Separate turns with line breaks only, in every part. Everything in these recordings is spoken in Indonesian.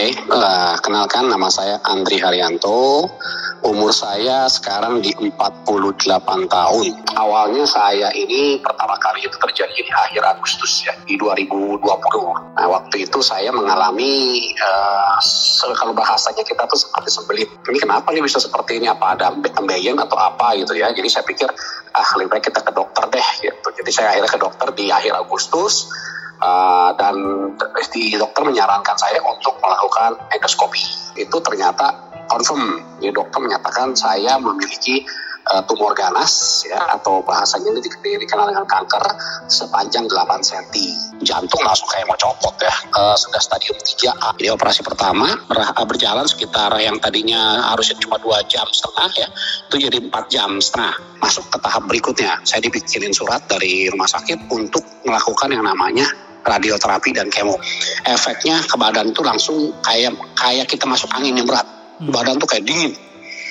Oke, uh, kenalkan nama saya Andri Haryanto. Umur saya sekarang di 48 tahun. Awalnya saya ini pertama kali itu terjadi di akhir Agustus ya, di 2020. Nah, waktu itu saya mengalami, uh, kalau bahasanya kita tuh seperti sembelit. Ini kenapa nih bisa seperti ini? Apa ada ambeien atau apa gitu ya? Jadi saya pikir, ah lebih baik kita ke dokter deh gitu. Jadi saya akhirnya ke dokter di akhir Agustus. Uh, dan di dokter menyarankan saya untuk melakukan endoskopi. Itu ternyata confirm ya dokter menyatakan saya memiliki uh, tumor ganas ya atau bahasanya ini dikenal dengan kanker sepanjang 8 cm. Jantung langsung kayak mau copot ya. Uh, sudah stadium 3A. Jadi operasi pertama berjalan sekitar yang tadinya harusnya cuma dua jam setengah ya, itu jadi 4 jam setengah. Masuk ke tahap berikutnya. Saya dibikinin surat dari rumah sakit untuk melakukan yang namanya radioterapi dan kemo. Efeknya ke badan itu langsung kayak kayak kita masuk angin yang berat hmm. badan tuh kayak dingin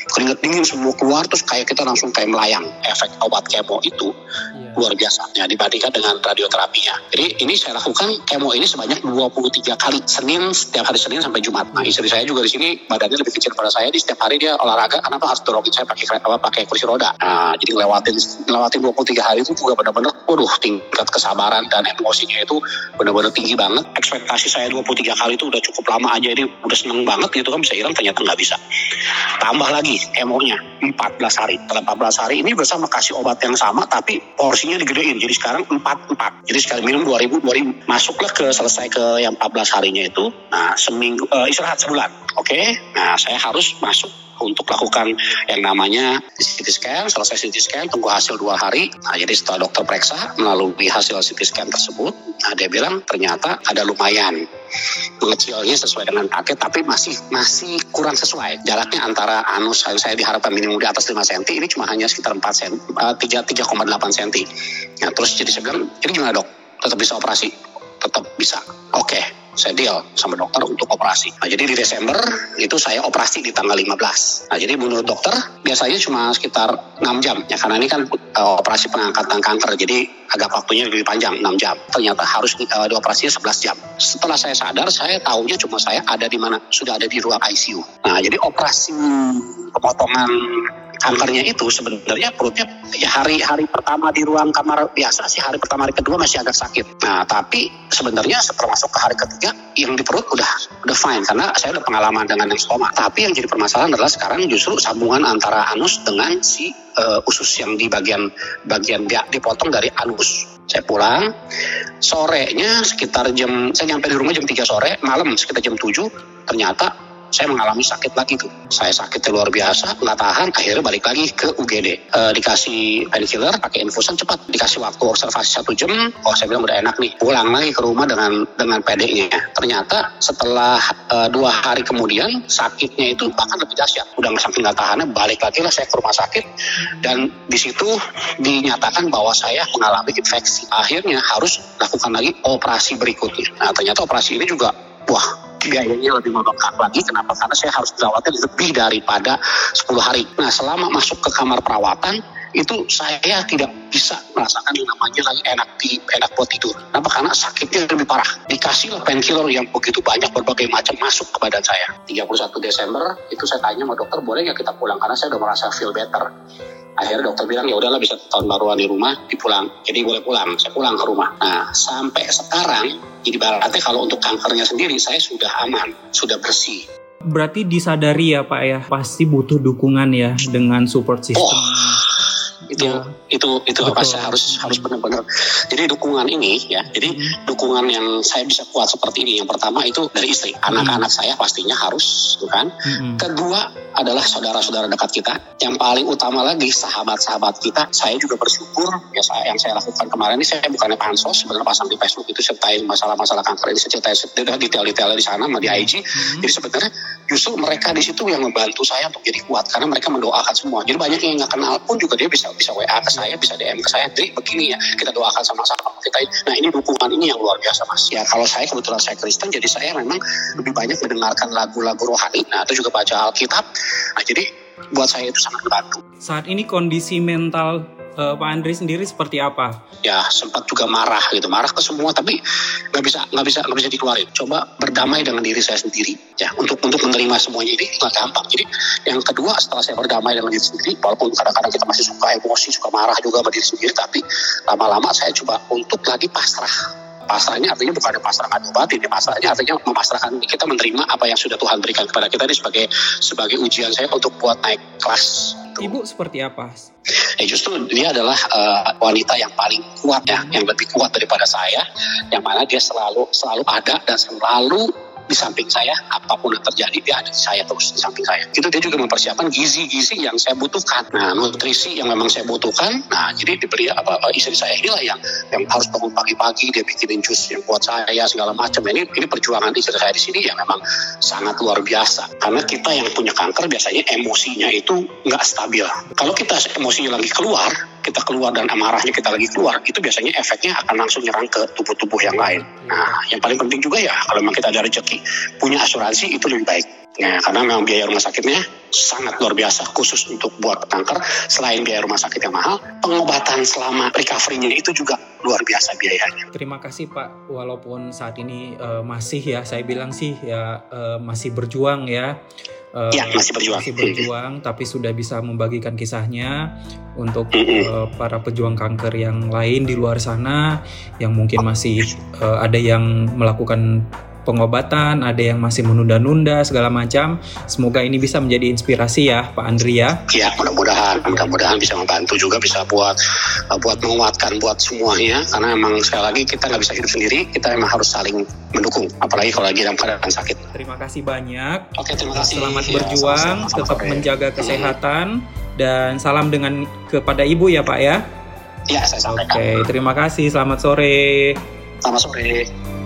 keringet dingin semua keluar terus kayak kita langsung kayak melayang efek obat kemo itu. Yeah. luar biasanya dibandingkan dengan radioterapinya jadi ini saya lakukan kemo ini sebanyak 23 kali Senin setiap hari Senin sampai Jumat. Nah istri saya juga di sini badannya lebih kecil pada saya di setiap hari dia olahraga kenapa harus dorongin saya pakai apa pakai kursi roda? Nah jadi ngelewatin ngelewatin 23 hari itu juga benar-benar waduh tingkat kesabaran dan emosinya itu benar-benar tinggi banget. Ekspektasi saya 23 kali itu udah cukup lama aja ini udah seneng banget gitu kan bisa hilang ternyata nggak bisa. Tambah lagi kemonya 14 hari. Setelah 14 hari ini bersama kasih obat yang sama tapi porsinya digedein. Jadi sekarang 4 4. Jadi sekali minum 2000 2000 masuklah ke selesai ke yang 14 harinya itu. Nah, seminggu uh, istirahat sebulan. Oke. Okay? Nah, saya harus masuk untuk lakukan yang namanya CT scan, selesai CT scan, tunggu hasil dua hari. Nah, jadi setelah dokter periksa melalui hasil CT scan tersebut, nah dia bilang ternyata ada lumayan mengecilnya sesuai dengan target, tapi masih masih kurang sesuai. Jaraknya antara anus yang saya diharapkan minimum di atas 5 cm, ini cuma hanya sekitar 4 cm, uh, 3,8 cm. Nah, terus jadi saya bilang, jadi gimana dok? Tetap bisa operasi? Tetap bisa. Oke. Okay saya deal sama dokter untuk operasi. Nah, jadi di Desember itu saya operasi di tanggal 15. Nah, jadi menurut dokter biasanya cuma sekitar 6 jam ya karena ini kan uh, operasi pengangkatan kanker jadi agak waktunya lebih panjang 6 jam. Ternyata harus uh, dioperasinya 11 jam. Setelah saya sadar saya tahunya cuma saya ada di mana sudah ada di ruang ICU. Nah, jadi operasi pemotongan kankernya itu sebenarnya perutnya ya hari-hari pertama di ruang kamar biasa sih hari pertama hari kedua masih agak sakit. Nah tapi sebenarnya setelah masuk ke hari ketiga yang di perut udah udah fine karena saya udah pengalaman dengan yang stoma. Tapi yang jadi permasalahan adalah sekarang justru sambungan antara anus dengan si uh, usus yang di bagian bagian dia dipotong dari anus. Saya pulang sorenya sekitar jam saya nyampe di rumah jam 3 sore malam sekitar jam 7 ternyata saya mengalami sakit lagi tuh. Saya sakitnya luar biasa, nggak tahan, akhirnya balik lagi ke UGD. E, dikasih painkiller, pakai infusan cepat, dikasih waktu observasi satu jam, oh saya bilang udah enak nih. Pulang lagi ke rumah dengan dengan PD-nya. Ternyata setelah e, dua hari kemudian sakitnya itu bahkan lebih dahsyat. Udah nggak sampai nggak tahannya, balik lagi lah saya ke rumah sakit dan di situ dinyatakan bahwa saya mengalami infeksi. Akhirnya harus lakukan lagi operasi berikutnya. Nah ternyata operasi ini juga wah biayanya lebih membengkak lagi. Kenapa? Karena saya harus perawatan lebih daripada 10 hari. Nah, selama masuk ke kamar perawatan, itu saya tidak bisa merasakan yang namanya lagi enak di enak buat tidur. Kenapa? Karena sakitnya lebih parah. Dikasih painkiller yang begitu banyak berbagai macam masuk ke badan saya. 31 Desember itu saya tanya sama dokter boleh nggak kita pulang karena saya udah merasa feel better akhirnya dokter bilang ya udahlah bisa tahun baruan di rumah dipulang. Jadi boleh pulang saya pulang ke rumah. Nah sampai sekarang jadi berarti kalau untuk kankernya sendiri saya sudah aman sudah bersih.
Berarti disadari ya pak ya? Pasti butuh dukungan ya dengan support system. Oh
itu ya. itu itu apa pasti harus harus benar-benar jadi dukungan ini ya jadi hmm. dukungan yang saya bisa kuat seperti ini yang pertama itu dari istri anak-anak hmm. saya pastinya harus kan hmm. kedua adalah saudara-saudara dekat kita yang paling utama lagi sahabat-sahabat kita saya juga bersyukur ya saya yang saya lakukan kemarin ini saya bukannya pansos sebenarnya pasang di Facebook itu ceritain masalah-masalah kanker ini saya ceritain detail-detail di sana sama di IG hmm. jadi sebenarnya justru mereka di situ yang membantu saya untuk jadi kuat karena mereka mendoakan semua jadi banyak yang nggak kenal pun juga dia bisa bisa WA ke saya, bisa DM ke saya, jadi begini ya, kita doakan sama-sama kita. Nah ini dukungan ini yang luar biasa mas. Ya kalau saya kebetulan saya Kristen, jadi saya memang lebih banyak mendengarkan lagu-lagu rohani, nah itu juga baca Alkitab. Nah jadi buat saya itu sangat membantu.
Saat ini kondisi mental uh, Pak Andri sendiri seperti apa?
Ya sempat juga marah gitu, marah ke semua tapi nggak bisa nggak bisa nggak bisa dikeluarin. Coba berdamai dengan diri saya sendiri ya untuk untuk menerima semuanya ini nggak gampang. Jadi yang kedua setelah saya berdamai dengan diri sendiri, walaupun kadang-kadang kita masih suka emosi, suka marah juga sama diri sendiri, tapi lama-lama saya coba untuk lagi pasrah pasrahnya artinya bukan ada pasrah adu batin ya pasrahnya artinya memasrahkan kita menerima apa yang sudah Tuhan berikan kepada kita ini sebagai sebagai ujian saya untuk buat naik kelas
Ibu seperti apa?
Eh justru dia adalah uh, wanita yang paling kuat ya, yang lebih kuat daripada saya, yang mana dia selalu selalu ada dan selalu di samping saya apa pun yang terjadi dia ada di saya terus di samping saya. Itu dia juga mempersiapkan gizi-gizi yang saya butuhkan. Nah nutrisi yang memang saya butuhkan nah jadi diberi apa, apa istri saya inilah yang yang harus bangun pagi-pagi dia bikinin jus yang buat saya segala macam. Ini ini perjuangan istri saya di sini yang memang sangat luar biasa. Karena kita yang punya kanker biasanya emosinya itu nggak stabil. Kalau kita emosinya lagi keluar kita keluar dan amarahnya kita lagi keluar, itu biasanya efeknya akan langsung nyerang ke tubuh-tubuh yang lain. Nah, yang paling penting juga ya, kalau memang kita ada rezeki, punya asuransi itu lebih baik. Nah, karena memang biaya rumah sakitnya sangat luar biasa khusus untuk buat kanker. Selain biaya rumah sakit yang mahal, pengobatan selama recovery-nya itu juga luar biasa biayanya.
Terima kasih Pak, walaupun saat ini uh, masih ya, saya bilang sih ya uh, masih berjuang ya
uh, ya, masih berjuang.
Masih berjuang, tapi sudah bisa membagikan kisahnya untuk uh, para pejuang kanker yang lain di luar sana yang mungkin masih uh, ada yang melakukan pengobatan, ada yang masih menunda-nunda segala macam. Semoga ini bisa menjadi inspirasi ya, Pak Andri ya.
Ya, mudah-mudahan, mudah-mudahan bisa membantu juga bisa buat buat menguatkan buat semuanya. Karena memang sekali lagi kita nggak bisa hidup sendiri, kita memang harus saling mendukung. Apalagi kalau lagi dalam keadaan sakit.
Terima kasih banyak.
Oke, terima kasih.
Selamat ya, berjuang, sama -sama, tetap sore. menjaga kesehatan dan salam dengan kepada Ibu ya, Pak ya.
Ya, saya sampaikan.
Oke, terima kasih. Selamat sore.
Selamat sore.